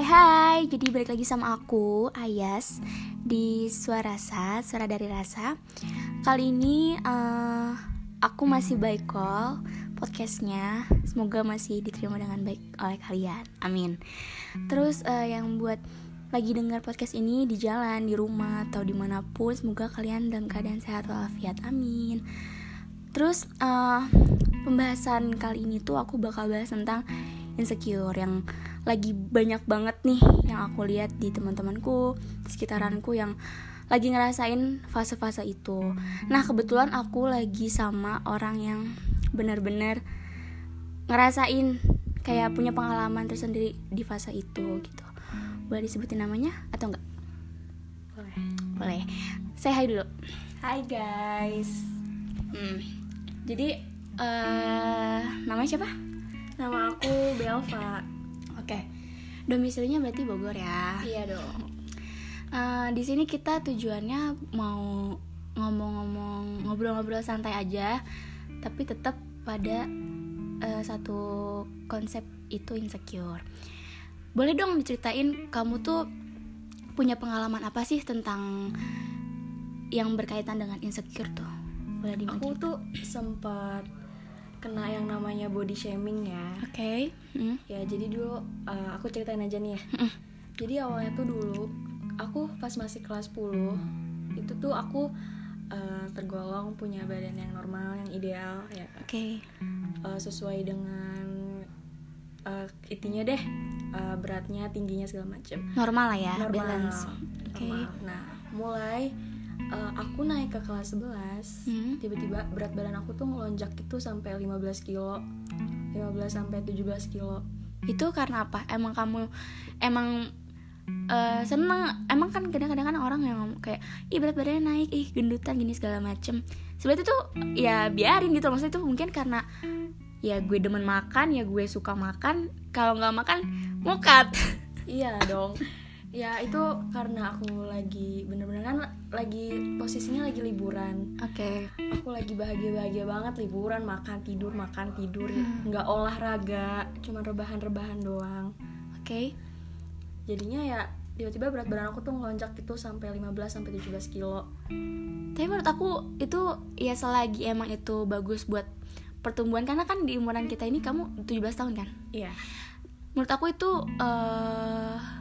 Hai hai, jadi balik lagi sama aku, Ayas Di Suara Rasa, Suara dari Rasa. Kali ini uh, aku masih by call podcastnya. Semoga masih diterima dengan baik oleh kalian, amin. Terus uh, yang buat lagi dengar podcast ini di jalan, di rumah, atau di mana pun Semoga kalian dalam keadaan sehat walafiat, amin. Terus uh, pembahasan kali ini tuh aku bakal bahas tentang insecure yang lagi banyak banget nih yang aku lihat di teman-temanku di sekitaranku yang lagi ngerasain fase-fase itu. Nah, kebetulan aku lagi sama orang yang benar-benar ngerasain kayak punya pengalaman tersendiri di fase itu gitu. Boleh disebutin namanya atau enggak? Boleh. Boleh. Saya hai dulu. Hai guys. Hmm. Jadi uh, namanya siapa? Nama aku Belva. Oke. Domisilinya berarti Bogor ya. Iya dong. Uh, di sini kita tujuannya mau ngomong-ngomong ngobrol-ngobrol santai aja, tapi tetap pada uh, satu konsep itu insecure. Boleh dong diceritain kamu tuh punya pengalaman apa sih tentang yang berkaitan dengan insecure tuh? Boleh Aku tuh sempat kena yang namanya body shaming ya. Oke. Okay. Hmm. Ya jadi dulu uh, aku ceritain aja nih ya. Hmm. Jadi awalnya tuh dulu aku pas masih kelas 10 itu tuh aku uh, tergolong punya badan yang normal yang ideal ya. Oke. Okay. Uh, sesuai dengan uh, itinya deh uh, beratnya tingginya segala macam. Normal lah ya. Normal. Balance. Oke. Okay. Nah mulai uh, aku naik ke kelas 11 hmm. tiba-tiba berat badan aku tuh ngelonjak itu sampai 15 kilo. 15 sampai 17 kilo. Itu karena apa? Emang kamu emang uh, seneng? Emang kan kadang-kadang kan orang yang kayak ih berat badannya naik ih gendutan gini segala macem. Sebenarnya tuh ya biarin gitu maksudnya itu mungkin karena ya gue demen makan ya gue suka makan. Kalau nggak makan mukat. Iya dong ya itu karena aku lagi bener-bener kan lagi posisinya lagi liburan oke okay. aku lagi bahagia bahagia banget liburan makan tidur makan tidur hmm. nggak olahraga cuma rebahan-rebahan doang oke okay. jadinya ya tiba-tiba berat badan aku tuh ngelonjak itu sampai 15 sampai 17 kilo tapi menurut aku itu ya selagi emang itu bagus buat pertumbuhan karena kan di umuran kita ini kamu 17 tahun kan iya menurut aku itu uh,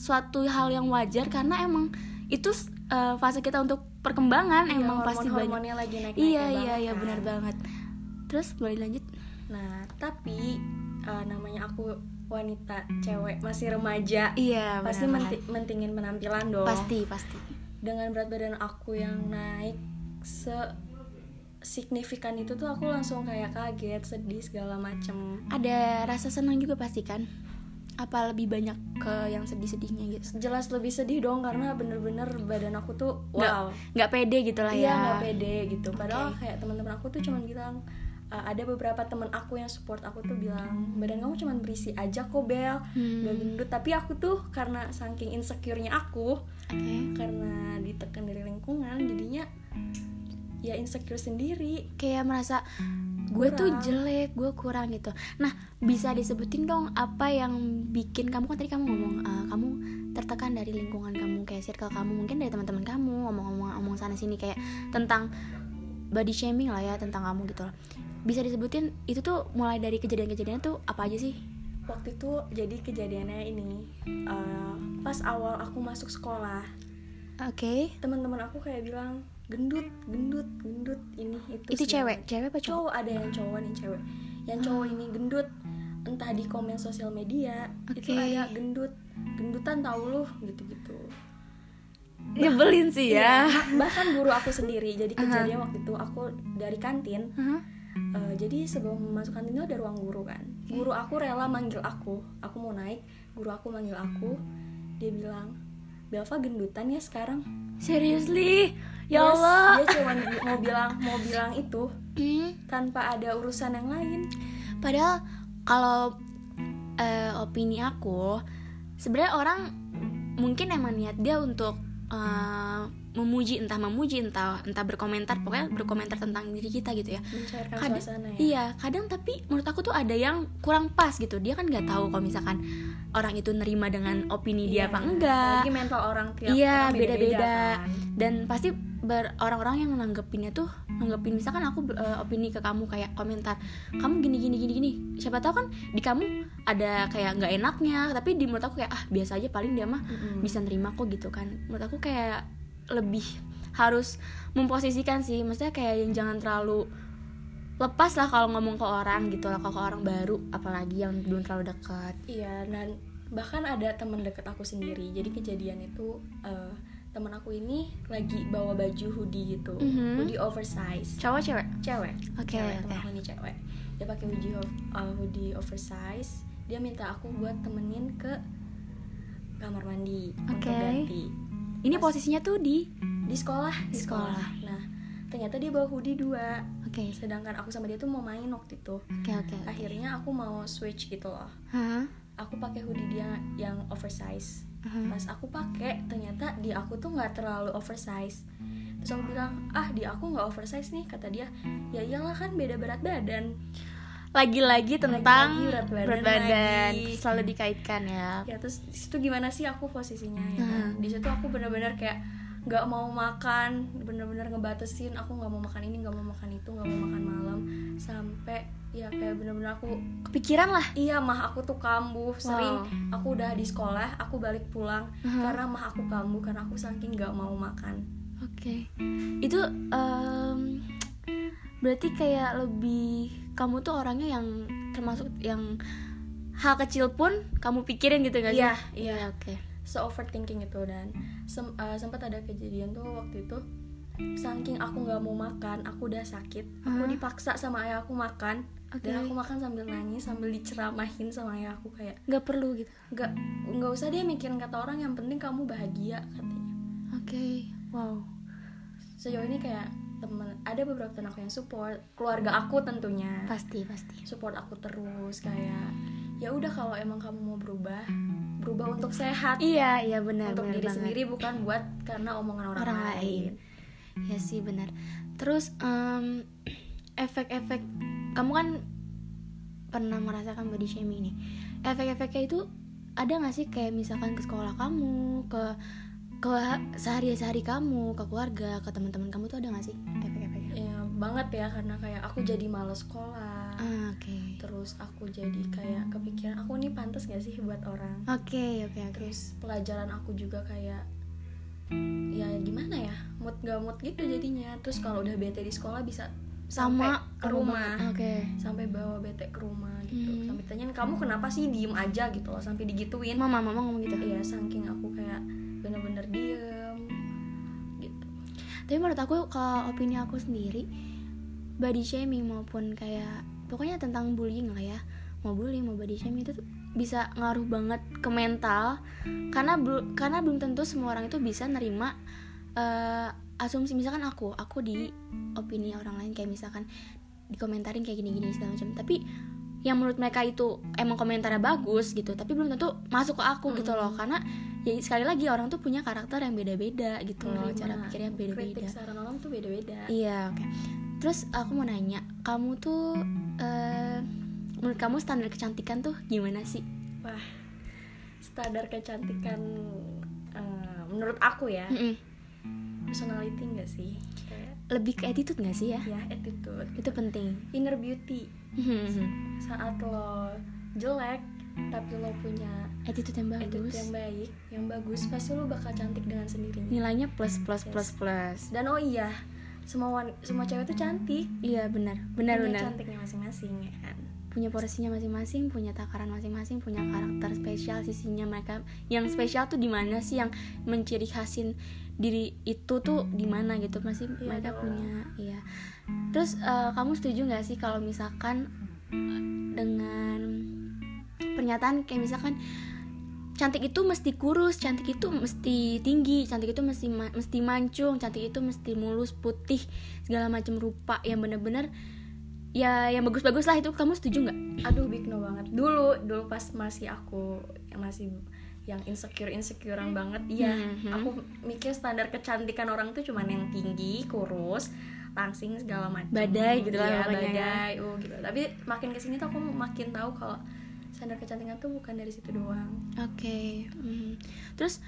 suatu hal yang wajar karena emang itu uh, fase kita untuk perkembangan iya, emang pasti banyak. lagi naik iya iya iya kan. benar banget. Terus boleh lanjut? Nah tapi uh, namanya aku wanita cewek masih remaja iya pasti menti mentingin penampilan dong. Pasti pasti. Dengan berat badan aku yang naik se signifikan itu tuh aku langsung kayak kaget sedih segala macem. Ada rasa senang juga pasti kan apa lebih banyak ke yang sedih-sedihnya gitu? Jelas lebih sedih dong karena bener-bener badan aku tuh wow. nggak pede gitu lah iya, ya. nggak pede gitu. Padahal okay. kayak teman-teman aku tuh cuman bilang uh, ada beberapa teman aku yang support aku tuh bilang badan kamu cuman berisi aja kok bel. Hmm. gak gendut. Tapi aku tuh karena saking insecure-nya aku okay. karena ditekan dari lingkungan jadinya ya insecure sendiri. Kayak merasa gue tuh jelek gue kurang gitu. Nah bisa disebutin dong apa yang bikin kamu kan tadi kamu ngomong uh, kamu tertekan dari lingkungan kamu kayak circle kamu mungkin dari teman-teman kamu ngomong-ngomong ngomong sana sini kayak tentang body shaming lah ya tentang kamu gitu loh. Bisa disebutin itu tuh mulai dari kejadian-kejadian tuh apa aja sih? Waktu itu jadi kejadiannya ini uh, pas awal aku masuk sekolah. Oke. Okay. teman-teman aku kayak bilang gendut gendut gendut ini itu itu cewek cewek apa cowok? Ada yang cowok yang cewek. Yang cowok ini gendut entah di komen sosial media okay. itu ada gendut. Gendutan tau lu gitu gitu nyebelin sih ya. Iya, bahkan guru aku sendiri jadi kejadian uh -huh. waktu itu aku dari kantin. Uh -huh. uh, jadi sebelum masuk kantin itu ada ruang guru kan. Okay. guru aku rela manggil aku. Aku mau naik guru aku manggil aku. Dia bilang Belva gendutan ya sekarang. Seriously ya yes, Allah dia cuma mau bilang mau bilang itu hmm. tanpa ada urusan yang lain padahal kalau uh, opini aku sebenarnya orang mungkin emang niat dia untuk uh, memuji entah memuji entah entah berkomentar pokoknya berkomentar tentang diri kita gitu ya kadang ya iya kadang tapi menurut aku tuh ada yang kurang pas gitu dia kan nggak tahu kalau misalkan orang itu nerima dengan opini dia Iya. apa enggak Apalagi mental orang tiap iya orang beda-beda kan. dan pasti ber- orang-orang yang nanggepinnya tuh nanggepin misalkan aku eh, opini ke kamu kayak komentar kamu gini gini gini gini siapa tahu kan di kamu ada kayak nggak enaknya tapi di menurut aku kayak ah biasa aja paling dia mah Mm-mm. bisa nerima kok gitu kan menurut aku kayak lebih harus memposisikan sih. Maksudnya kayak yang jangan terlalu lepas lah kalau ngomong ke orang gitu lah kalau ke orang baru apalagi yang belum terlalu dekat. Iya dan bahkan ada teman deket aku sendiri. Jadi kejadian itu eh, teman aku ini lagi bawa baju hoodie gitu. Mhm. hoodie oversize. Cowok cewek? Cewek. Oke, Cewek, oke. temen aku ini cewek. Dia pakai hoodie uh, hoodie oversize. Dia minta aku buat temenin ke kamar mandi untuk Oke. ganti ini Pas- posisinya tuh di di sekolah. Di sekolah. nah ternyata dia bawa hoodie dua. Oke. Sedangkan aku sama dia tuh mau main waktu itu. Oke oke. Akhirnya aku mau switch gitu loh. Hah? aku pakai hoodie dia yang oversize. Hah? pas aku pakai ternyata di aku tuh nggak terlalu oversize. Terus aku bilang ah di aku nggak oversize nih kata dia. Ya iyalah kan beda berat badan lagi-lagi tentang Lagi-lagi berat badan berat badan lagi. selalu dikaitkan ya ya terus di situ gimana sih aku posisinya ya kan? Hmm. di situ aku bener-bener kayak nggak mau makan bener-bener ngebatasin aku nggak mau makan ini nggak mau makan itu nggak mau makan malam sampai ya kayak bener-bener aku kepikiran lah iya mah aku tuh kambuh sering Wow. aku udah di sekolah aku balik pulang Mhm. karena mah aku kambuh karena aku saking nggak mau makan Oke, itu em, berarti kayak lebih kamu tuh orangnya yang termasuk yang hal kecil pun kamu pikirin gitu gak sih? Iya, iya. Oke. se overthinking itu dan sem- eh, sempat ada kejadian tuh waktu itu saking aku nggak mau makan aku udah sakit aku Hah? dipaksa sama ayah aku makan Oke. dan aku makan sambil nangis sambil diceramahin sama ayah aku kayak Gak perlu gitu. nggak nggak usah deh mikirin kata orang yang penting kamu bahagia katanya Oke, wow. sejauh ini kayak temen ada beberapa teman aku yang support keluarga aku tentunya Pasti pasti. support aku terus kayak ya udah kalau emang kamu mau berubah berubah untuk sehat Iya iya benar untuk benar diri banget. sendiri bukan buat karena omongan orang, Orang lain. lain. Ya sih benar. Terus em, efek-efek kamu kan pernah merasakan body shaming nih. Efek-efeknya itu ada nggak sih kayak misalkan ke sekolah kamu, ke ke sehari-hari kamu, ke keluarga, ke teman-teman kamu tuh ada nggak sih efek-efeknya? ya banget ya karena kayak aku jadi males sekolah Ah, Oke. terus aku jadi kayak kepikiran aku nih pantas gak sih buat orang Oke oke oke. terus pelajaran aku juga kayak ya gimana ya mood gak mood gitu jadinya terus kalau udah bete di sekolah bisa sampai Sama ke rumah Oke. sampai bawa bete ke rumah gitu Hmm. sampai tanyain kamu kenapa sih diem aja gitu loh sampai digituin Mama mama ngomong gitu. iya saking aku kayak bener-bener diem gitu. Tapi menurut aku kalau opini aku sendiri body shaming maupun kayak pokoknya tentang bullying lah ya. Mau bullying mau body shaming itu tuh bisa ngaruh banget ke mental. Karena belu- karena belum tentu semua orang itu bisa nerima eh, asumsi. Misalkan aku aku di opini orang lain kayak misalkan dikomentarin kayak gini-gini segala macam. Tapi yang menurut mereka itu emang komentarnya bagus gitu tapi belum tentu masuk ke aku gitu loh karena ya sekali lagi orang tuh punya karakter yang beda-beda gitu loh Menerima cara pikirnya beda-beda saran orang tuh beda-beda Iya, oke. Terus aku mau nanya, kamu tuh eh, menurut kamu standar kecantikan tuh gimana sih? wah standar kecantikan eh, menurut aku ya Mm-mm. personality enggak sih Lebih ke attitude gak sih ya? ya attitude Itu penting. inner beauty saat lo jelek tapi lo punya attitude yang attitude bagus. yang baik yang bagus pasti lo bakal cantik dengan sendirinya Nilainya plus plus Yes. plus plus. dan oh iya semua semua cewek tuh cantik Iya benar, benar punya benar. cantiknya masing-masing ya kan Punya porsinya masing-masing, punya takaran masing-masing, punya karakter spesial sisinya mereka. Yang spesial tuh di mana sih yang menciri khasin diri itu tuh di mana gitu masih Iya mereka dong. punya iya. Terus eh, kamu setuju nggak sih kalau misalkan eh, dengan pernyataan kayak misalkan cantik itu mesti kurus cantik itu mesti tinggi cantik itu mesti ma- mesti mancung cantik itu mesti mulus putih segala macam rupa yang bener-bener ya yang bagus-bagus lah itu kamu setuju nggak? Aduh big no banget. Dulu dulu pas masih aku yang masih yang insecure insecurean banget iya Mhm. aku mikir standar kecantikan orang tuh cuman yang tinggi kurus langsing segala macam Badai gitu lah pokoknya ya. badai uh, gitu tapi makin ke sini tuh aku makin tahu kalau standar kecantikan tuh bukan dari situ doang Oke. mhm. Terus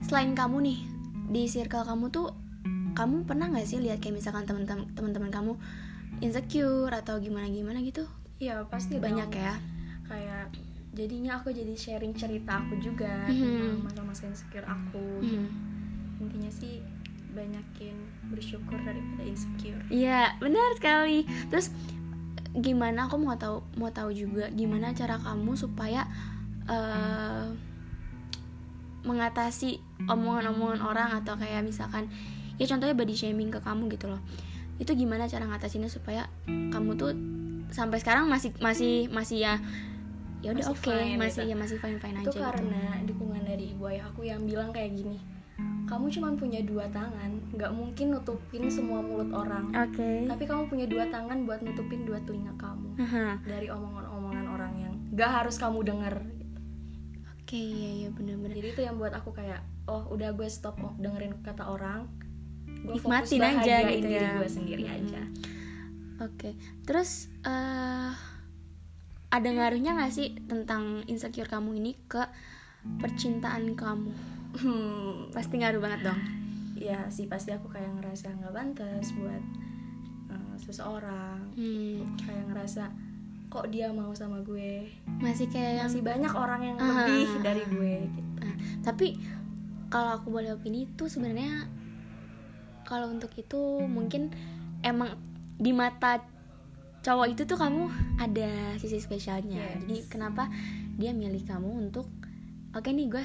selain kamu nih di circle kamu tuh kamu pernah nggak sih lihat kayak misalkan teman-teman teman-teman kamu insecure atau gimana gimana gitu? iya pasti Banyak dong. ya. kayak jadinya aku jadi sharing cerita aku juga Mhm. tentang masa-masa insecure aku Mhm. intinya sih banyakin bersyukur daripada insecure Iya, benar sekali. Terus gimana aku mau tahu mau tahu juga gimana cara kamu supaya eh, mengatasi omongan-omongan orang atau kayak misalkan ya contohnya body shaming ke kamu gitu loh. Itu gimana cara ngatasinnya supaya kamu tuh sampai sekarang masih masih masih ya ya udah oke, fine masih gitu. ya masih fine fine itu aja gitu. karena dukungan dari ibu ayah aku yang bilang kayak gini kamu cuma punya dua tangan nggak mungkin nutupin semua mulut orang Oke. tapi kamu punya dua tangan buat nutupin dua telinga kamu Aha. dari omongan-omongan orang yang gak harus kamu denger gitu. Oke, iya iya benar-benar. jadi itu yang buat aku kayak oh udah gue stop oh, dengerin kata orang gue Nikmatin aja gitu diri ya. gue sendiri Mm-mm. aja Oke, terus eh ada ngaruhnya gak sih tentang insecure kamu ini ke percintaan kamu? Hmm, Pasti ngaruh banget dong. ya sih pasti aku kayak ngerasa nggak pantas buat uh, seseorang Hmm, kayak ngerasa kok dia mau sama gue masih kayak yang. masih banyak orang yang Ah. lebih dari gue gitu Nah, tapi kalau aku boleh opini itu sebenarnya kalau untuk itu mungkin emang di mata cowok itu tuh kamu ada sisi spesialnya. Yes. Jadi kenapa dia milih kamu untuk oke nih gue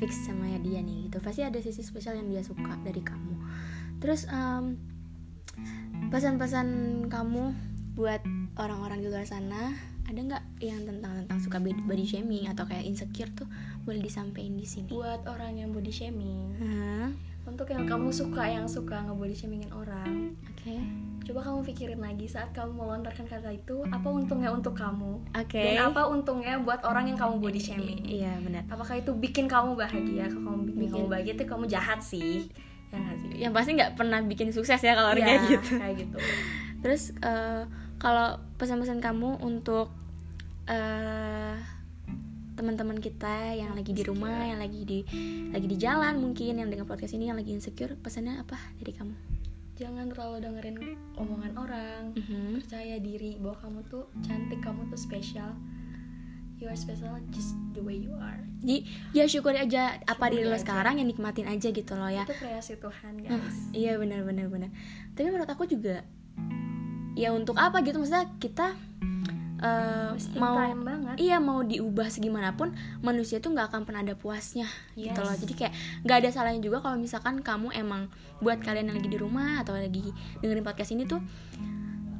fix sama dia nih gitu. Pasti ada sisi spesial yang dia suka dari kamu. Terus em, pesan-pesan kamu buat orang-orang di luar sana ada nggak yang tentang tentang suka body shaming atau kayak insecure tuh boleh disampaikan di sini? buat orang yang body shaming Hah? Untuk yang kamu suka yang suka ngebody shamingin orang Oke. coba kamu pikirin lagi saat kamu melontarkan kata itu apa untungnya untuk kamu Oke. dan apa untungnya buat orang yang kamu body shaming Iya benar. apakah itu bikin kamu bahagia kalau kamu bikin, Bikin. kamu bahagia itu kamu jahat sih ya sih Yang pasti nggak pernah bikin sukses ya kalau orang Iya, kayak gitu. kayak gitu Terus eh, kalau pesan-pesan kamu untuk eh, teman-teman kita yang lagi di rumah, yang lagi di lagi di jalan mungkin yang dengan podcast ini yang lagi insecure, pesannya apa dari kamu? jangan terlalu dengerin omongan orang Mhm. percaya diri bahwa kamu tuh cantik kamu tuh spesial you are special just the way you are Jadi ya syukuri aja apa Syukuri diri lo sekarang yang nikmatin aja gitu loh ya. itu kreasi Tuhan Nah, guys iya benar benar benar. Tapi menurut aku juga ya untuk apa gitu maksudnya kita eh, Wasting mau time banget iya mau diubah segimanapun manusia tuh nggak akan pernah ada puasnya gitu Yes. loh. Jadi kayak nggak ada salahnya juga kalau misalkan kamu emang buat kalian yang lagi di rumah atau lagi dengerin podcast ini tuh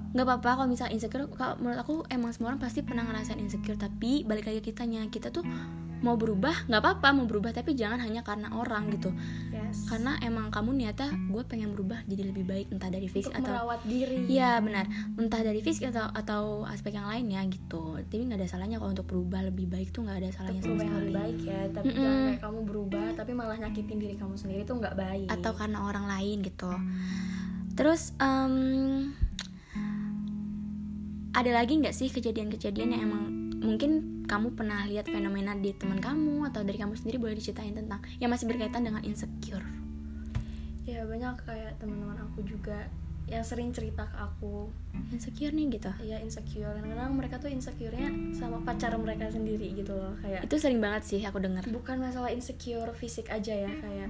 nggak apa-apa kalau misal insecure kalau menurut aku emang semua orang pasti pernah ngerasain insecure tapi balik lagi kitanya kita tuh mau berubah nggak apa-apa mau berubah tapi jangan hanya karena orang gitu. Yes. karena emang kamu niatnya gue pengen berubah jadi lebih baik entah dari fisik untuk atau merawat diri. Iya benar. Entah dari fisik atau atau aspek yang lainnya gitu. Tapi nggak ada salahnya kalau untuk berubah lebih baik tuh nggak ada salahnya untuk sama sekali lebih baik ya tapi Mm-mm. jangan kayak kamu berubah tapi malah nyakitin diri kamu sendiri itu nggak baik. Atau karena orang lain gitu. Terus em, ada lagi nggak sih kejadian-kejadian yang emang mungkin kamu pernah lihat fenomena di teman kamu atau dari kamu sendiri boleh diceritain tentang yang masih berkaitan dengan insecure? Ya banyak kayak teman-teman aku juga yang sering cerita ke aku. Insecure nih gitu? Ya insecure. Kadang-kadang mereka tuh insecure-nya sama pacar mereka sendiri gitu loh kayak itu sering banget sih aku dengar. Bukan masalah insecure fisik aja ya kayak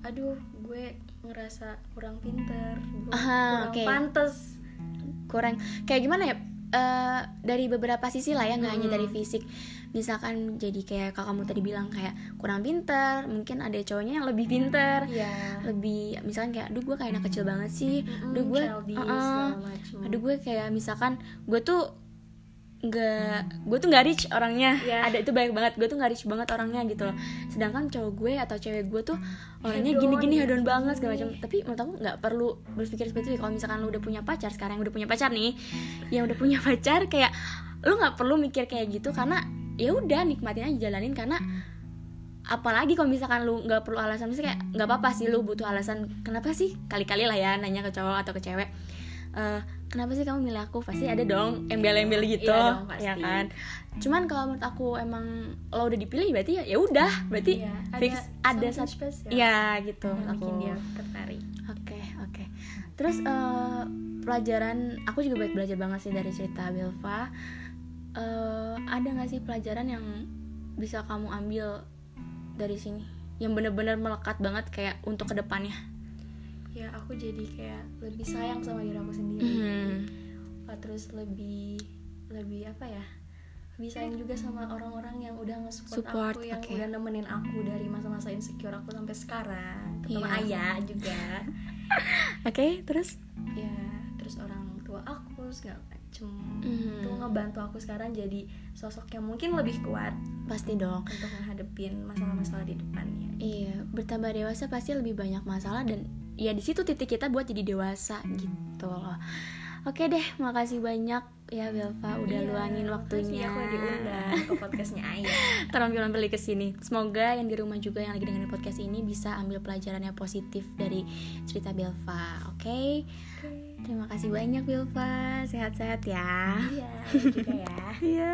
aduh gue ngerasa kurang pinter gue Aha, kurang oke. pantes. Kurang kayak gimana ya Eh, dari beberapa sisi lah ya nggak hanya Hmm. dari fisik. Misalkan jadi kayak kalau kamu tadi bilang kayak kurang pinter mungkin ada cowoknya yang lebih pinter. Ya lebih misalkan kayak aduh gue kayak anak kecil banget sih. Aduh gue segala macem. aduh gue kayak misalkan gue tuh nggak gue tuh nggak rich orangnya. Ya. ada itu banyak banget. Gue tuh nggak rich banget orangnya gitu loh. Sedangkan cowok gue atau cewek gue tuh orangnya gini-gini gini. hedon banget segala macam. Tapi menurut aku nggak perlu berpikir seperti itu kalau misalkan lu udah punya pacar sekarang yang udah punya pacar nih yang udah punya pacar kayak lu nggak perlu mikir kayak gitu karena ya udah nikmatin aja jalanin. Karena apalagi kalau misalkan lu nggak perlu alasan sih kayak nggak apa-apa sih lu butuh alasan. Kenapa sih? Kali-kali lah ya nanya ke cowok atau ke cewek. Uh, kenapa sih kamu milih aku pasti ada dong embel-embel gitu Iya dong, pasti. ya kan cuman kalau menurut aku emang lo udah dipilih berarti ya udah berarti Iya, fix ada something satu spesial ya gitu yang menurut bikin aku dia tertarik Oke, oke. Terus eh, pelajaran aku juga baik belajar banget sih dari cerita Belva. Eh, ada nggak sih pelajaran yang bisa kamu ambil dari sini? Yang bener-bener melekat banget kayak untuk ke depannya. Ya aku jadi kayak lebih sayang sama diri aku sendiri Hmm. Uh, terus lebih lebih apa ya lebih sayang juga sama orang-orang yang udah nge-support Support, aku yang udah nemenin aku dari masa-masa insecure aku sampai sekarang terutama Iya. ayah juga Oke, terus? ya terus orang tua aku segala macem Hmm. tuh ngebantu aku sekarang jadi sosok yang mungkin lebih kuat Pasti dong. untuk menghadapin masalah-masalah di depannya Iya, bertambah dewasa pasti lebih banyak masalah dan ya di situ titik kita buat jadi dewasa gitu loh. Oke deh, makasih banyak ya Belva udah Iya, luangin waktunya. aku diundang ke podcastnya ayah Terampilan beli ke sini. Semoga yang di rumah juga yang lagi dengerin podcast ini bisa ambil pelajaran yang positif dari cerita Belva. Oke. Terima kasih banyak Belva. Sehat-sehat ya. iya juga ya Iya.